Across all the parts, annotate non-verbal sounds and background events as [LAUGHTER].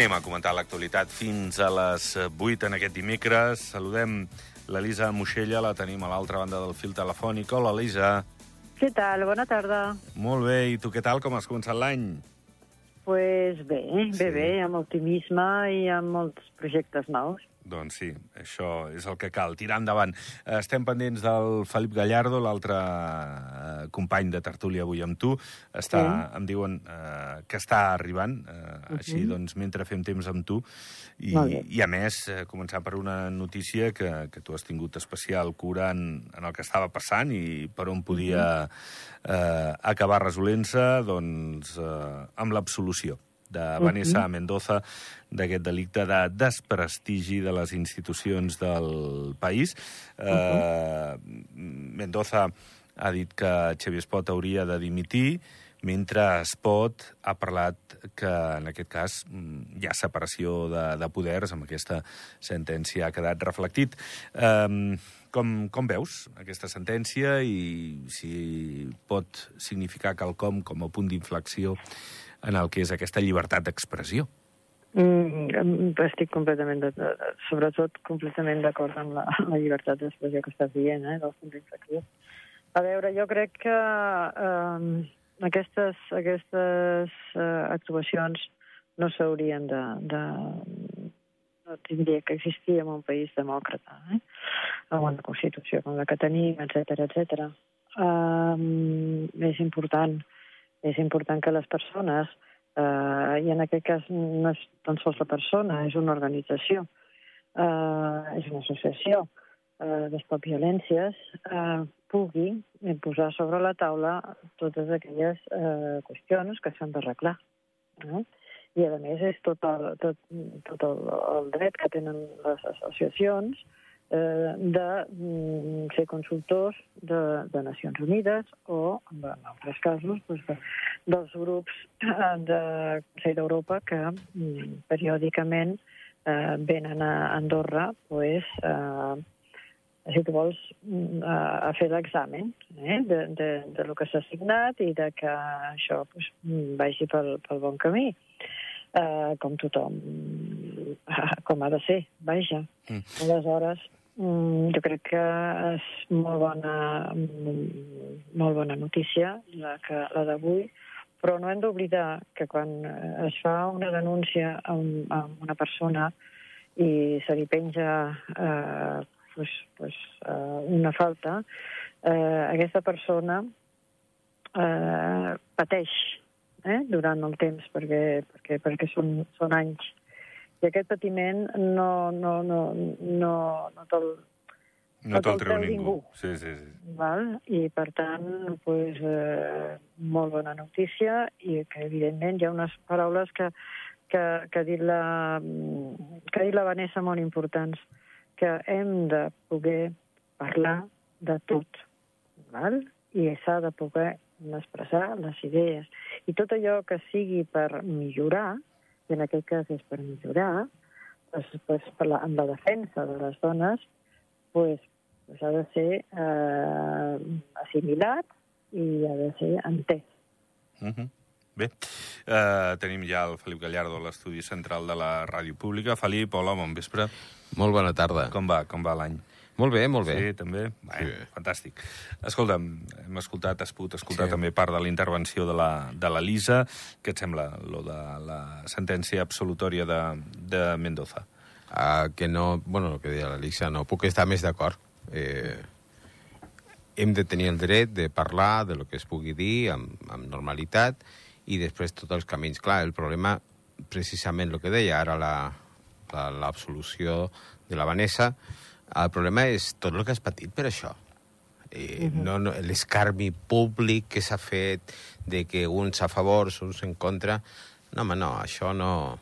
Anem a comentar l'actualitat fins a les 8 en aquest dimecres. Saludem l'Elisa Moixella, la tenim a l'altra banda del fil telefònic. Hola, Elisa. Què tal? Bona tarda. Molt bé, i tu què tal? Com has començat l'any? Pues bé, bé, Sí. bé, amb optimisme i amb molts projectes nous. Doncs sí, això és el que cal, tirar endavant. Estem pendents del Felip Gallardo, l'altre eh, company de tertúlia avui amb tu. Està, Sí. Em diuen eh, que està arribant, eh, així Mhm. doncs mentre fem temps amb tu. I, i a més, eh, començar per una notícia que, que tu has tingut especial cura en, en el que estava passant i per on podia eh, acabar resolent-se, doncs, eh, amb l'absolució de Vanessa Mendoza d'aquest delicte de desprestigi de les institucions del país. Eh, Mendoza ha dit que Xavier Espot hauria de dimitir, mentre Espot ha parlat que, en aquest cas, mm, hi ha separació de, de poders, amb aquesta sentència ha quedat reflectit. Eh, com, com veus aquesta sentència i si pot significar quelcom com a punt d'inflexió en el que és aquesta llibertat d'expressió? Mm, estic completament, de, sobretot completament d'acord amb la, la llibertat d'expressió que estàs dient, eh, del punt d'inflexió. A veure, jo crec que eh, aquestes, aquestes eh, actuacions no s'haurien de, de... no tindria que existir en un país demòcrata, eh? amb una Constitució com la que tenim, etc etc. Um, és important, és important que les persones, uh, i en aquest cas no és tan sols la persona, és una organització, uh, és una associació uh, d'estop violències, uh, pugui posar sobre la taula totes aquelles uh, qüestions que s'han d'arreglar. Eh? I, a més, és tot el, tot, tot el, el dret que tenen les associacions eh, de mm, ser consultors de, de Nacions Unides o, en altres casos, doncs, de, dels grups eh, de Consell d'Europa que mm, periòdicament eh, venen a Andorra pues, eh, si tu vols, mm, a, a fer l'examen eh, de, de, de lo que s'ha signat i de que això pues, vagi pel, pel bon camí, eh, com tothom, [LAUGHS] com ha de ser, vaja. Mm. Aleshores, jo crec que és molt bona, mm, molt bona notícia la, que, la d'avui, però no hem d'oblidar que quan eh, es fa una denúncia a, un, a una persona i se li penja eh, pues, pues, eh, una falta, eh, aquesta persona eh, pateix eh, durant el temps perquè, perquè, perquè són, són anys. I aquest patiment no, no, no, no, no te'l No No te'l treu ningú. ningú. Sí, sí, sí. Val? I, per tant, pues, eh, molt bona notícia i que, evidentment, hi ha unes paraules que, que, que, ha dit la, que ha dit la Vanessa molt importants, que hem de poder parlar de tot, val? i s'ha de poder expressar les idees. I tot allò que sigui per millorar, i en aquest cas és per millorar, pues, pues, per la, amb la defensa de les dones, pues, pues ha de ser eh, assimilat i ha de ser entès. Uh -huh. Bé, uh, tenim ja el Felip Gallardo a l'estudi central de la ràdio pública. Felip, hola, bon vespre. Molt bona tarda. Com va, com va l'any? Molt bé, molt bé. Sí, també? Bé, Sí. fantàstic. Escolta'm, hem escoltat, has pogut escoltar Sí. també part de la intervenció de la, de la Lisa. Què et sembla, lo de la sentència absolutòria de, de Mendoza? Uh, que no... Bueno, el que deia l'Elisa, no puc estar més d'acord. Eh, hem de tenir el dret de parlar de lo que es pugui dir amb, amb normalitat i després tots els camins. Clar, el problema, precisament el que deia ara la- la- l'absolució de la Vanessa, el problema és tot el que has patit per això. Eh, no, no, l'escarmi públic que s'ha fet de que uns a favor, uns en contra... No, home, no, això no...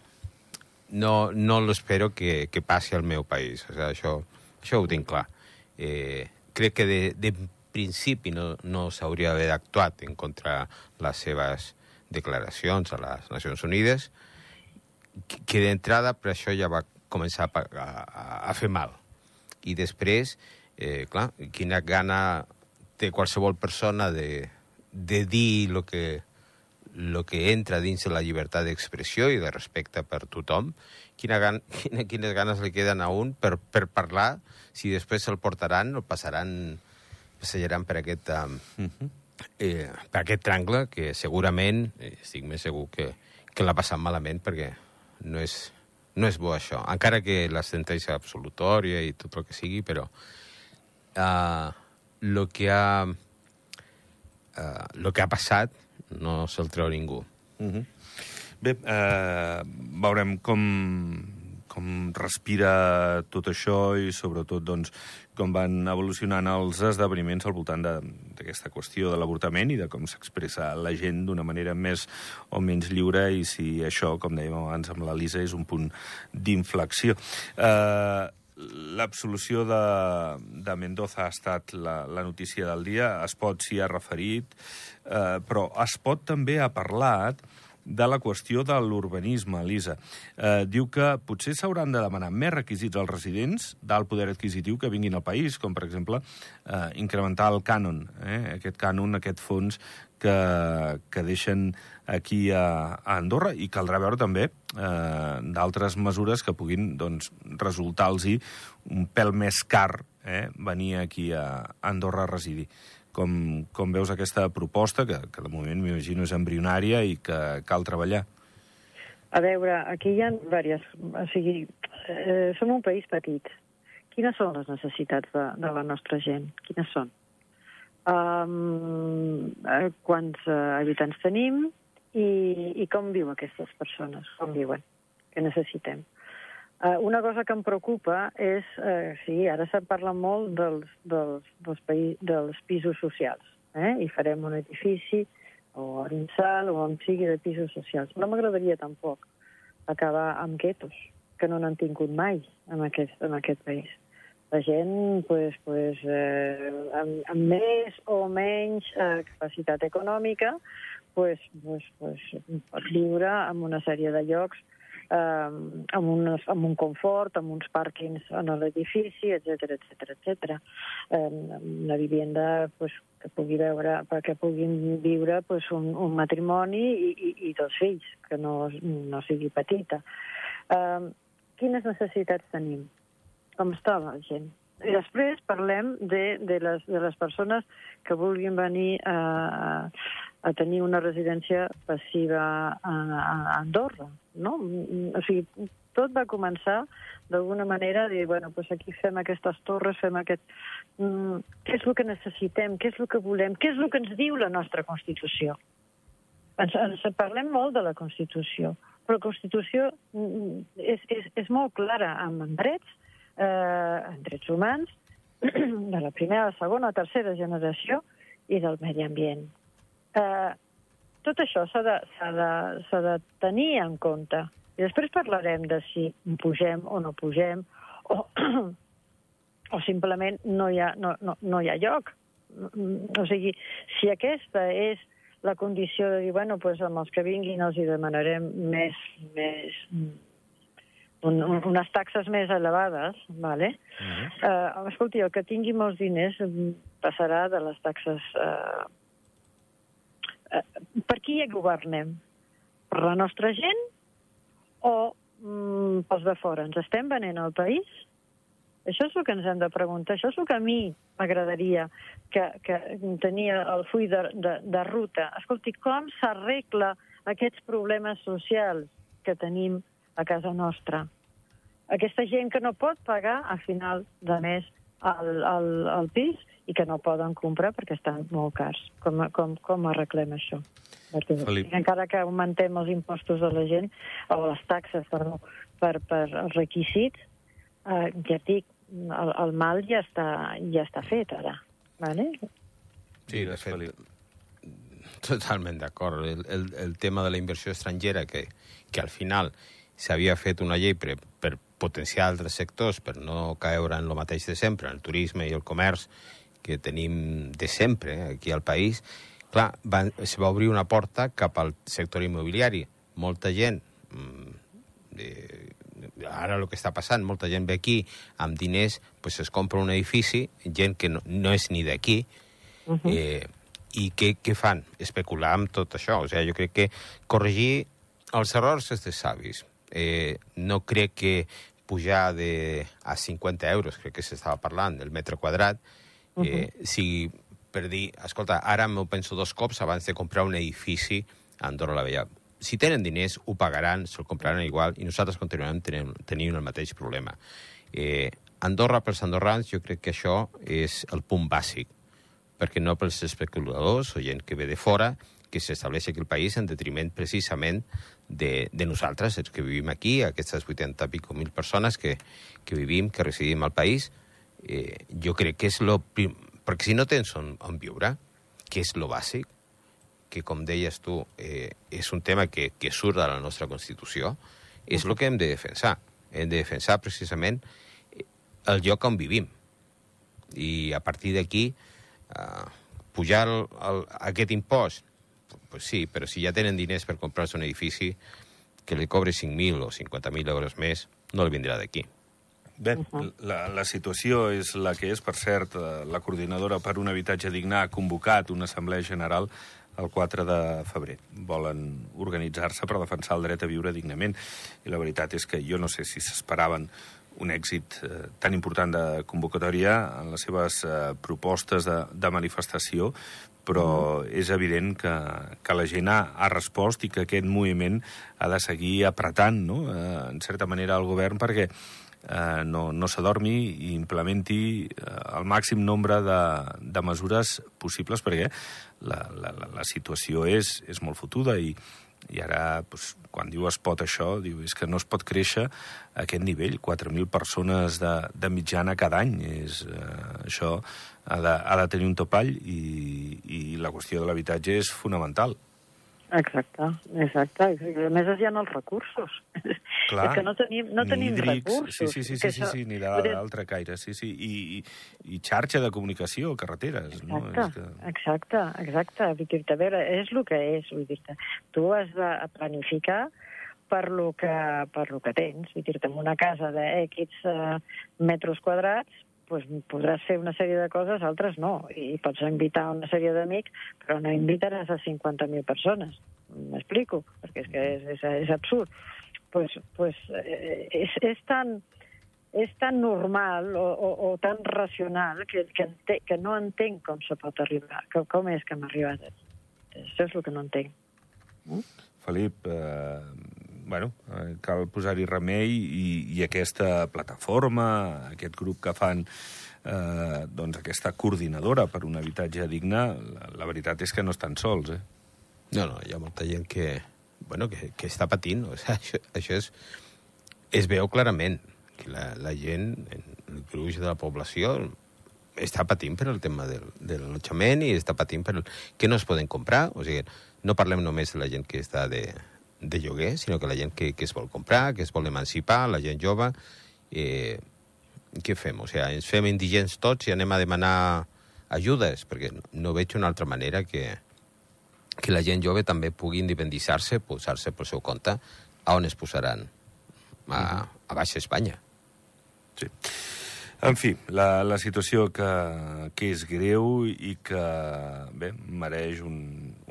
No, no l'espero que, que passi al meu país. O sigui, això, això ho tinc clar. Eh, crec que de, de principi no, no s'hauria d'haver actuat en contra les seves declaracions a les Nacions Unides, que, que d'entrada per això ja va començar a, a, a fer mal. I després, eh, clar, quina gana té qualsevol persona de, de dir el que, el que entra dins de la llibertat d'expressió i de respecte per tothom, quina gan, [LAUGHS] quina, quines ganes li queden a un per, per parlar, si després se'l portaran o passaran, passejaran per aquest, um, eh, per aquest triangle que segurament, eh, estic més segur que, que l'ha passat malament perquè no és, no és bo això, encara que la sentència absolutòria i tot el que sigui, però uh, lo que ha uh, lo que ha passat no se'l treu ningú. Uh -huh. Bé, eh, veurem com, com respira tot això i sobretot doncs, com van evolucionant els esdeveniments al voltant d'aquesta qüestió de l'avortament i de com s'expressa la gent d'una manera més o menys lliure i si això, com dèiem abans amb l'Elisa, és un punt d'inflexió. Eh, L'absolució de, de Mendoza ha estat la, la notícia del dia. Es pot, s'hi ha referit, eh, però es pot també ha parlat de la qüestió de l'urbanisme, Elisa. Eh, diu que potser s'hauran de demanar més requisits als residents d'alt poder adquisitiu que vinguin al país, com, per exemple, eh, incrementar el cànon, eh, aquest cànon, aquest fons que, que deixen aquí a, a Andorra i caldrà veure també eh, d'altres mesures que puguin doncs, resultar-los un pèl més car eh, venir aquí a Andorra a residir com, com veus aquesta proposta, que, que de moment m'imagino és embrionària i que cal treballar? A veure, aquí hi ha diverses... O sigui, eh, som un país petit. Quines són les necessitats de, de la nostra gent? Quines són? Um, eh, quants uh, habitants tenim i, i com viuen aquestes persones? Com viuen? Què necessitem? Uh, una cosa que em preocupa és, uh, sí, ara se'n parla molt dels, dels, dels, paï dels pisos socials, eh? i farem un edifici o a Rinsal o on sigui de pisos socials. No m'agradaria tampoc acabar amb guetos, que no n'han tingut mai en aquest, en aquest país. La gent, pues, pues, eh, amb, amb més o menys eh, capacitat econòmica, pues, pues, pues, pot viure en una sèrie de llocs eh, amb, un, amb un confort, amb uns pàrquings en l'edifici, etc etc etc. Eh, una vivienda pues, que pugui veure, perquè puguin viure pues, un, un matrimoni i, i, i dos fills, que no, no sigui petita. Eh, quines necessitats tenim? Com està la gent? I després parlem de, de, les, de les persones que vulguin venir a, a tenir una residència passiva a, a Andorra, no? O sigui, tot va començar d'alguna manera a dir, bueno, doncs aquí fem aquestes torres, fem aquest... Mm, què és el que necessitem? Què és el que volem? Què és el que ens diu la nostra Constitució? Ens, ens parlem molt de la Constitució, però la Constitució mm, és, és, és molt clara en drets, eh, en drets humans, [CLEARS THROAT] de la primera, la segona, tercera generació i del medi ambient. Eh, tot això s'ha de, de, de tenir en compte. I després parlarem de si pugem o no pugem, o, [CLEARS THROAT] o simplement no hi, ha, no, no, no hi ha lloc. O sigui, si aquesta és la condició de dir, bueno, pues amb els que vinguin els hi demanarem més, més un, un, unes taxes més elevades, vale? Uh -huh. uh, escolti, el que tingui molts diners passarà de les taxes uh, eh, per qui governem? Per la nostra gent o mm, pels de fora? Ens estem venent el país? Això és el que ens hem de preguntar. Això és el que a mi m'agradaria que, que tenia el full de, de, de ruta. Escolti, com s'arregla aquests problemes socials que tenim a casa nostra? Aquesta gent que no pot pagar a final de mes el, el, el pis i que no poden comprar perquè estan molt cars. Com, com, com arreglem això? Perquè, Felip. encara que augmentem els impostos de la gent, o les taxes, perdó, per, per els requisits, eh, ja et dic, el, el mal ja està, ja està fet ara. Vale? Sí, de fet, totalment d'acord. El, el, el tema de la inversió estrangera, que, que al final s'havia fet una llei per potenciar altres sectors, per no caure en el mateix de sempre, el turisme i el comerç, que tenim de sempre aquí al país, clar, va, se va obrir una porta cap al sector immobiliari. Molta gent, eh, ara el que està passant, molta gent ve aquí amb diners, pues es compra un edifici, gent que no, no és ni d'aquí, uh -huh. eh, I què, què fan? Especular amb tot això. O sigui, jo crec que corregir els errors és de savis. Eh, no crec que pujar de, a 50 euros, crec que s'estava parlant, del metre quadrat, eh, uh -huh. si per dir, escolta, ara m'ho penso dos cops abans de comprar un edifici a Andorra la Vella. Si tenen diners, ho pagaran, se'l compraran igual, i nosaltres continuarem tenint, tenint el mateix problema. Eh, Andorra pels andorrans, jo crec que això és el punt bàsic perquè no pels especuladors o gent que ve de fora, que s'estableix aquí el país en detriment precisament de, de nosaltres, els que vivim aquí, aquestes 80 i pico mil persones que, que vivim, que residim al país. Eh, jo crec que és lo... Prim... Perquè si no tens on, on viure, que és lo bàsic, que, com deies tu, eh, és un tema que, que surt de la nostra Constitució, és el que hem de defensar. Hem de defensar precisament el lloc on vivim. I a partir d'aquí, uh, pujar el, el, aquest impost, pues sí, però si ja tenen diners per comprar-se un edifici, que li cobri 5.000 o 50.000 euros més, no li vindrà d'aquí. Bé, uh -huh. la, la situació és la que és. Per cert, eh, la coordinadora per un habitatge digne ha convocat una assemblea general el 4 de febrer. Volen organitzar-se per defensar el dret a viure dignament. I la veritat és que jo no sé si s'esperaven un èxit eh, tan important de convocatòria en les seves eh, propostes de, de manifestació, però mm. és evident que, que la gent ha, ha respost i que aquest moviment ha de seguir apretant, no?, eh, en certa manera, el govern perquè eh, no, no s'adormi i implementi eh, el màxim nombre de, de mesures possibles perquè la, la, la situació és, és molt fotuda i, i ara, doncs, quan diu es pot això, diu és que no es pot créixer a aquest nivell, 4.000 persones de, de mitjana cada any. És, eh, això ha de, ha de tenir un topall i, i la qüestió de l'habitatge és fonamental. Exacte, exacte. A més, hi ha els recursos. Clar, és que no tenim, no tenim hídrics, recursos. Sí, sí, sí, sí, sí, sí, ni d'altre caire, sí, sí. I, i, I xarxa de comunicació, carreteres. Exacte, no? és que... exacte, exacte. Vull dir a veure, és el que és. Vull dir tu has de planificar per lo que, per lo que tens. Vull dir en una casa de X uh, metres quadrats, pues, podràs fer una sèrie de coses, altres no. I pots invitar una sèrie d'amics, però no invitaràs a 50.000 persones. M'explico? Perquè és que és, és, és absurd. Pues, pues, eh, és, és tan és tan normal o, o, o tan racional que, que, ente, que no entenc com se pot arribar, com, com és que hem arribat. Això és el que no entenc. Mm? Felip, eh, bueno, eh, cal posar-hi remei i, i aquesta plataforma, aquest grup que fan eh, doncs aquesta coordinadora per un habitatge digne, la, la veritat és que no estan sols, eh? No, no, hi ha molta gent que, bueno, que, que està patint. O sigui, [LAUGHS] això, això és, es veu clarament que la, la gent, el gruix de la població, està patint per el tema del, de l'allotjament i està patint per el, que no es poden comprar. O sigui, no parlem només de la gent que està de, de lloguer, sinó que la gent que, que es vol comprar, que es vol emancipar, la gent jove... Eh, què fem? O sigui, ens fem indigents tots i anem a demanar ajudes, perquè no veig una altra manera que, que la gent jove també pugui independitzar-se, posar-se pel seu compte, a on es posaran? A, a Baixa Espanya. Sí. En fi, la, la situació que, que és greu i que bé, mereix un,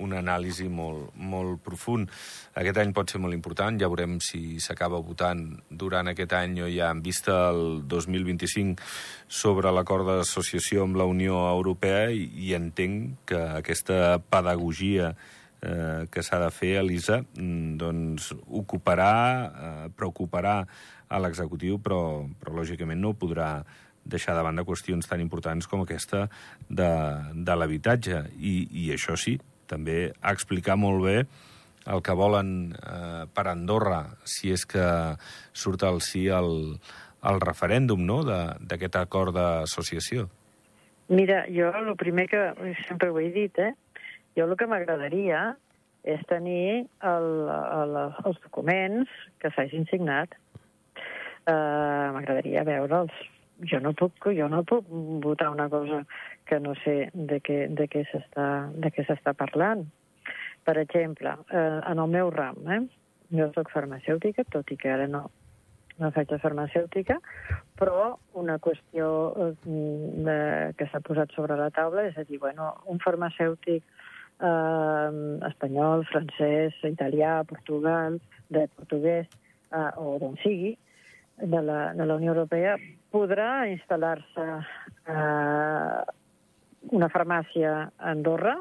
un anàlisi molt, molt profund. Aquest any pot ser molt important, ja veurem si s'acaba votant durant aquest any o ja en vista el 2025 sobre l'acord d'associació amb la Unió Europea i, i entenc que aquesta pedagogia eh, que s'ha de fer, Elisa, mm, doncs ocuparà, eh, preocuparà a l'executiu, però, però lògicament no podrà deixar de banda qüestions tan importants com aquesta de, de l'habitatge. I, I això sí, també explicar molt bé el que volen eh, per Andorra, si és que surt al sí el, el referèndum no? d'aquest acord d'associació. Mira, jo el primer que sempre ho he dit, eh? jo el que m'agradaria és tenir el, el, els documents que s'hagin signat eh, m'agradaria veure'ls. Jo no puc, jo no puc votar una cosa que no sé de què, de què s'està parlant. Per exemple, eh, en el meu ram, eh, jo soc farmacèutica, tot i que ara no, una fetge farmacèutica, però una qüestió eh, de, que s'ha posat sobre la taula és a dir, bueno, un farmacèutic eh, espanyol, francès, italià, portugal, de portuguès, eh, o d'on sigui, de la, de la Unió Europea, podrà instal·lar-se eh, una farmàcia a Andorra.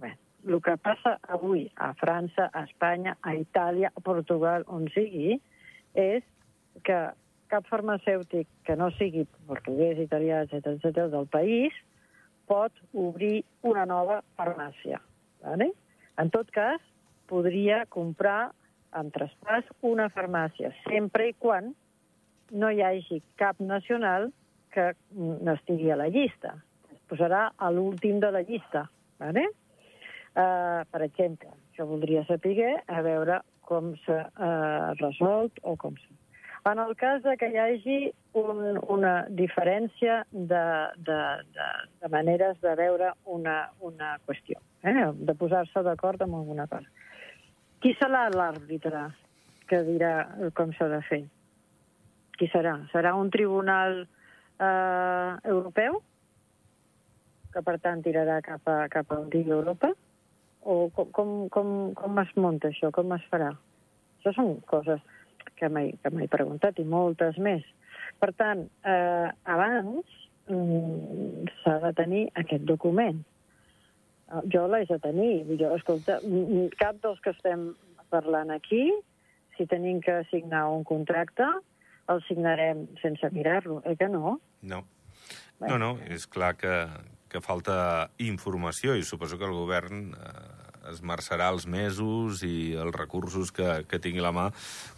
Bé, el que passa avui a França, a Espanya, a Itàlia, a Portugal, on sigui, és que cap farmacèutic que no sigui portuguès, italià, etc etc del país pot obrir una nova farmàcia. Vale? En tot cas, podria comprar amb traspàs una farmàcia, sempre i quan no hi hagi cap nacional que no estigui a la llista. Posarà a l'últim de la llista. Vale? Uh, per exemple, jo voldria saber a veure com s'ha uh, resolt o com s'ha... En el cas de que hi hagi un, una diferència de, de, de, de maneres de veure una, una qüestió, eh? de posar-se d'acord amb alguna cosa. Qui serà l'àrbitre que dirà com s'ha de fer? Qui serà? Serà un tribunal eh, europeu, que per tant tirarà cap a, cap a on digui Europa? O com, com, com, com es munta això? Com es farà? Això són coses que m'he preguntat i moltes més. Per tant, eh, abans mm, s'ha de tenir aquest document. Eh, jo l'haig de tenir. Jo, escolta, cap dels que estem parlant aquí, si tenim que signar un contracte, el signarem sense mirar-lo, eh que no? No. No, no, és clar que, que falta informació i suposo que el govern eh, esmerçarà els mesos i els recursos que, que tingui la mà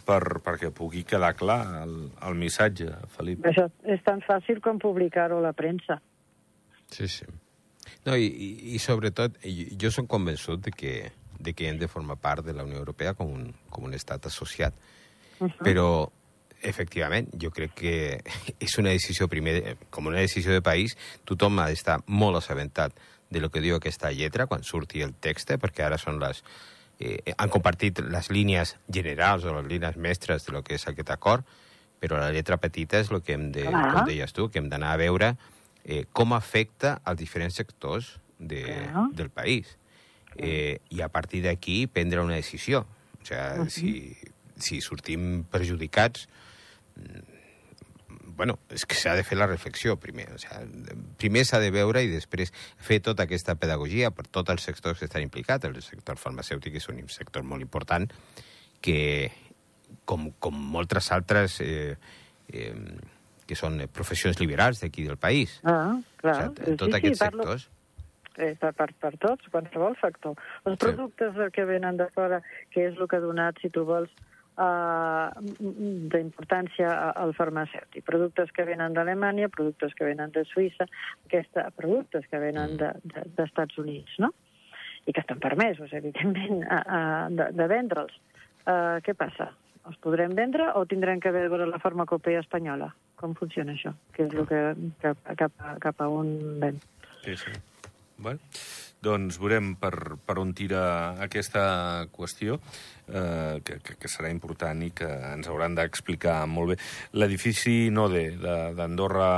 per, perquè pugui quedar clar el, el missatge, Felip. Això és tan fàcil com publicar-ho a la premsa. Sí, sí. No, i, i, i sobretot, jo som convençut de que, de que hem de formar part de la Unió Europea com un, com un estat associat. Uh -huh. Però efectivament, jo crec que [LAUGHS] és una decisió, primer, com una decisió de país, tothom ha d'estar molt assabentat de lo que diu aquesta lletra quan surti el text, perquè ara són les... Eh, han compartit les línies generals o les línies mestres de lo que és aquest acord, però la lletra petita és el que hem de, ah. com deies tu, que hem d'anar a veure eh, com afecta als diferents sectors de, ah. del país. Eh, I a partir d'aquí prendre una decisió. O sigui, uh -huh. si, si sortim perjudicats, bueno, és que s'ha de fer la reflexió primer. O sigui, primer s'ha de veure i després fer tota aquesta pedagogia per tots els sectors que estan implicats. El sector farmacèutic és un sector molt important que, com, com moltes altres eh, eh, que són professions liberals d'aquí del país. Ah, clar. O sigui, tots sí, aquests sí, sectors... Eh, per, per, per tots, qualsevol sector. Els sí. productes que venen de fora, que és el que ha donat, si tu vols, d'importància al farmacèutic. Productes que venen d'Alemanya, productes que venen de Suïssa, aquesta, productes que venen d'Estats de, de, de Units, no? I que estan permesos, evidentment, a, a, de, de vendre'ls. Uh, què passa? Els podrem vendre o tindrem que veure la farmacopea espanyola? Com funciona això? Que és el que cap, cap, cap a on ven. Sí, sí. Bueno, doncs veurem per, per on tira aquesta qüestió, eh, que, que, que serà important i que ens hauran d'explicar molt bé. L'edifici Node d'Andorra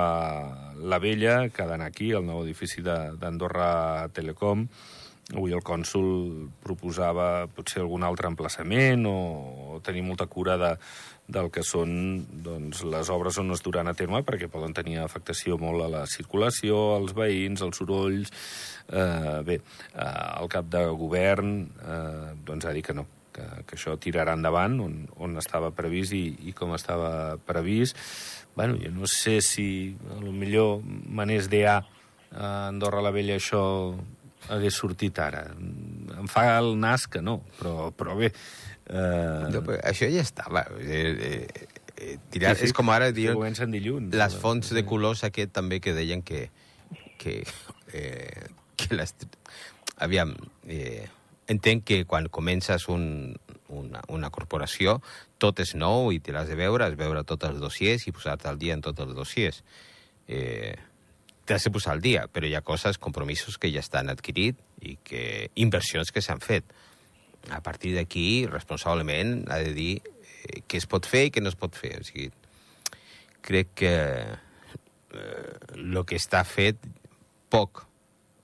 la Vella, que ha d'anar aquí, el nou edifici d'Andorra Telecom, Avui el cònsul proposava potser algun altre emplaçament o, o tenir molta cura de, del que són doncs, les obres on es duran a terme, perquè poden tenir afectació molt a la circulació, als veïns, als sorolls... Eh, bé, eh, el cap de govern eh, doncs ha dit que no, que, que això tirarà endavant on, on estava previst i, i com estava previst. bueno, jo no sé si a lo millor manés d'EA a Andorra la Vella això hagués sortit ara. Em fa el nas que no, però, però bé... Eh... No, però això ja estava. Eh, eh, eh, tirar, sí, sí, és com ara dir... dilluns. Les fonts de colors aquest també que deien que... que, [LAUGHS] eh, que les... Aviam, eh, entenc que quan comences un, una, una corporació tot és nou i te l'has de veure, has veure tots els dossiers i posar-te al dia en tots els dossiers. Eh, t'has de posar al dia, però hi ha coses, compromisos que ja estan adquirit i que inversions que s'han fet. A partir d'aquí, responsablement, ha de dir eh, què es pot fer i què no es pot fer. O sigui, crec que el eh, que està fet, poc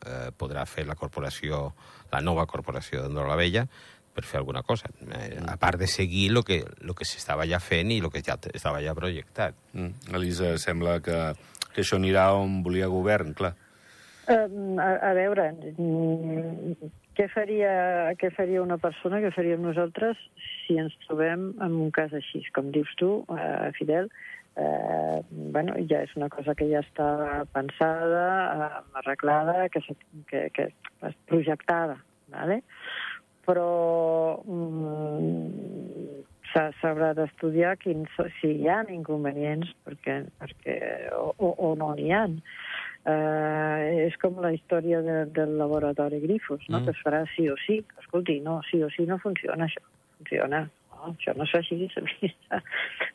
eh, podrà fer la corporació, la nova corporació d'Andorra la Vella, per fer alguna cosa, eh, a part de seguir el que, lo que s'estava ja fent i el que ja estava ja projectat. Mm. Elisa, sembla que, que això anirà on volia govern, clar. Uh, a, a veure, mm, què faria, què faria una persona, què faríem nosaltres si ens trobem en un cas així? Com dius tu, uh, Fidel, eh, bueno, ja és una cosa que ja està pensada, eh, arreglada, que, que, que és projectada, ¿vale? però mm, s'haurà d'estudiar si hi ha inconvenients perquè, perquè, o, o, o no n'hi ha. Uh, és com la història de, del laboratori Grifos, no? Mm. que es farà sí o sí. Escolti, no, sí o sí no funciona això. Funciona. No, això no és així, [LAUGHS] s'ha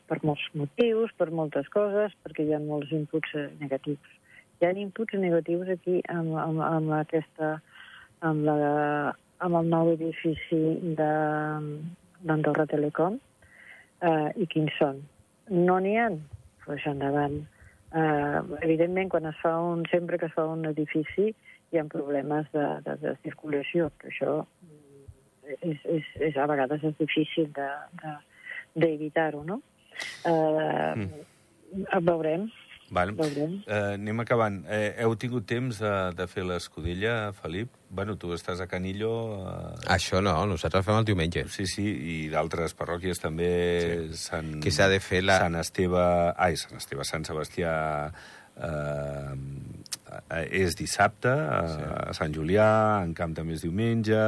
per molts motius, per moltes coses, perquè hi ha molts inputs eh, negatius. Hi ha inputs negatius aquí amb, amb, amb aquesta amb la, amb el nou edifici d'Andorra Telecom. Eh, I quins són? No n'hi ha? Doncs pues endavant. Eh, evidentment, quan es fa un, sempre que es fa un edifici hi ha problemes de, de, de circulació, però això és, és, és, a vegades és difícil d'evitar-ho, de, de, no? Eh, mm. Veurem, Val. Eh, anem acabant. Eh, heu tingut temps de, de fer l'escudella, Felip? Bueno, tu estàs a Canillo... Eh... Això no, nosaltres fem el diumenge. Sí, sí, i d'altres parròquies també sí. Sant... Que s'ha de fer la... Sant Esteve... Ai, Sant Esteve, Sant Sebastià... Eh, és dissabte, a, sí. a Sant Julià, en Camp també és diumenge...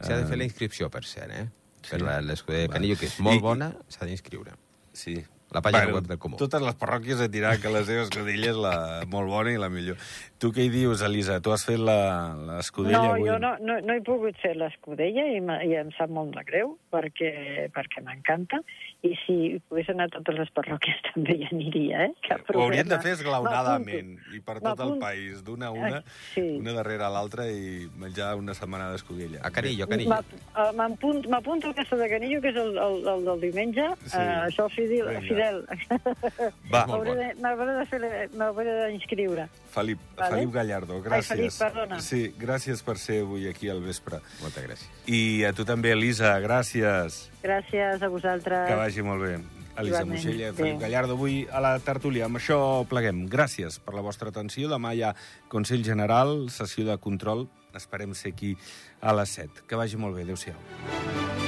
S'ha de fer la inscripció, per cert, eh? Sí. Per l'escudella de Canillo, que és molt I, bona, s'ha d'inscriure. Sí, la pàgina bueno, web del Comú. Totes les parròquies et diran que la seva escudella és la molt bona i la millor. Tu què hi dius, Elisa? Tu has fet l'escudella no, avui? Jo no, no, no he pogut fer l'escudella i, i em sap molt de greu perquè, perquè m'encanta i si pogués anar a totes les parròquies [LAUGHS] també hi aniria, eh? Cap Ho hauríem de fer esglaonadament i per tot el país, d'una a una, sí. una darrere l'altra i menjar una setmana d'escudella. A Canillo, a Canillo. Eh, m'apunto aquesta de Canillo, que és el, el, el del diumenge. Sí. Uh, això, Fidel. Fidel. Va, [LAUGHS] m'hauré d'inscriure. Felip, vale? Felip Gallardo, gràcies. Ai, Felip, perdona. Sí, gràcies per ser avui aquí al vespre. Moltes gràcies. I a tu també, Elisa, gràcies. Gràcies a vosaltres. Que vagi molt bé. Elisa Igualment. Moixella, Felip Gallardo, avui a la tertúlia. Amb això pleguem. Gràcies per la vostra atenció. Demà hi ha Consell General, sessió de control. Esperem ser aquí a les 7. Que vagi molt bé. Adéu-siau.